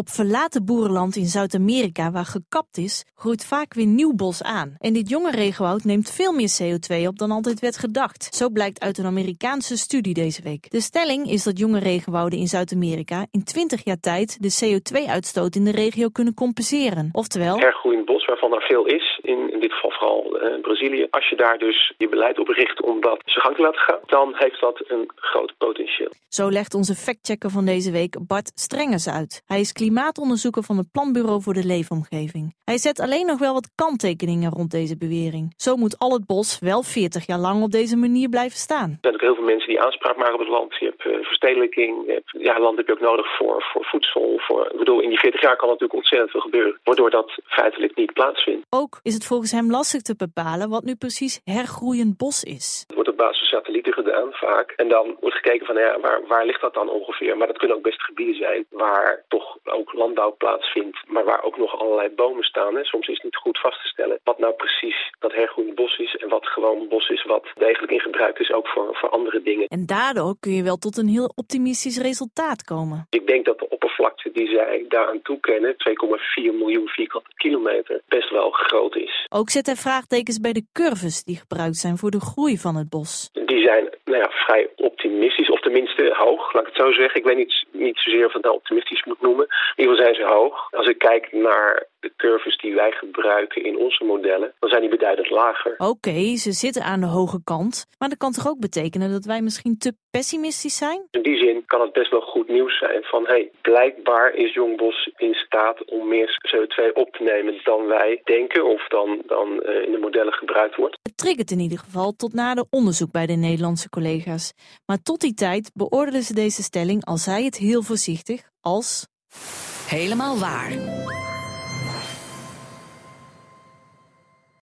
Op verlaten boerenland in Zuid-Amerika waar gekapt is, groeit vaak weer nieuw bos aan. En dit jonge regenwoud neemt veel meer CO2 op dan altijd werd gedacht. Zo blijkt uit een Amerikaanse studie deze week. De stelling is dat jonge regenwouden in Zuid-Amerika in 20 jaar tijd de CO2-uitstoot in de regio kunnen compenseren. Oftewel, hergroeiend bos, waarvan er veel is, in, in dit geval vooral uh, Brazilië. Als je daar dus je beleid op richt om dat zijn gang te laten gaan, dan heeft dat een groot potentieel. Zo legt onze factchecker van deze week Bart Strengers uit. Hij is klimaatonderzoeker van het Planbureau voor de Leefomgeving. Hij zet alleen nog wel wat kanttekeningen rond deze bewering. Zo moet al het bos wel 40 jaar lang op deze manier blijven staan. Er zijn ook heel veel mensen die aanspraak maken op het land. Je hebt uh, verstedelijking. Je hebt, ja, land heb je ook nodig voor, voor voedsel. Voor, ik bedoel, in die 40 jaar kan natuurlijk ontzettend veel gebeuren. Waardoor dat feitelijk niet plaatsvindt. Ook is het volgens hem lastig te bepalen wat nu precies hergroeiend bos is. Basis van satellieten gedaan vaak. En dan wordt gekeken van ja, waar, waar ligt dat dan ongeveer? Maar dat kunnen ook best gebieden zijn waar toch ook landbouw plaatsvindt. Maar waar ook nog allerlei bomen staan. Hè. Soms is het niet goed vast te stellen wat nou precies dat hergroeiend bos is. En wat gewoon bos is wat degelijk in gebruik is ook voor, voor andere dingen. En daardoor kun je wel tot een heel optimistisch resultaat komen. Ik denk dat de oppervlakte die zij daaraan toekennen, 2,4 miljoen vierkante kilometer, best wel groot is. Ook hij vraagtekens bij de curves die gebruikt zijn voor de groei van het bos. Die zijn nou ja, vrij optimistisch, of tenminste hoog, laat ik het zo zeggen. Ik weet niet, niet zozeer of het nou optimistisch moet noemen. In ieder geval zijn ze hoog. Als ik kijk naar curves die wij gebruiken in onze modellen, dan zijn die beduidend lager. Oké, ze zitten aan de hoge kant, maar dat kan toch ook betekenen dat wij misschien te pessimistisch zijn? In die zin kan het best wel goed nieuws zijn van hey, blijkbaar is Jongbos in staat om meer CO2 op te nemen dan wij denken of dan, dan uh, in de modellen gebruikt wordt. Het triggert in ieder geval tot nader onderzoek bij de Nederlandse collega's. Maar tot die tijd beoordelen ze deze stelling, al zij het heel voorzichtig, als helemaal waar.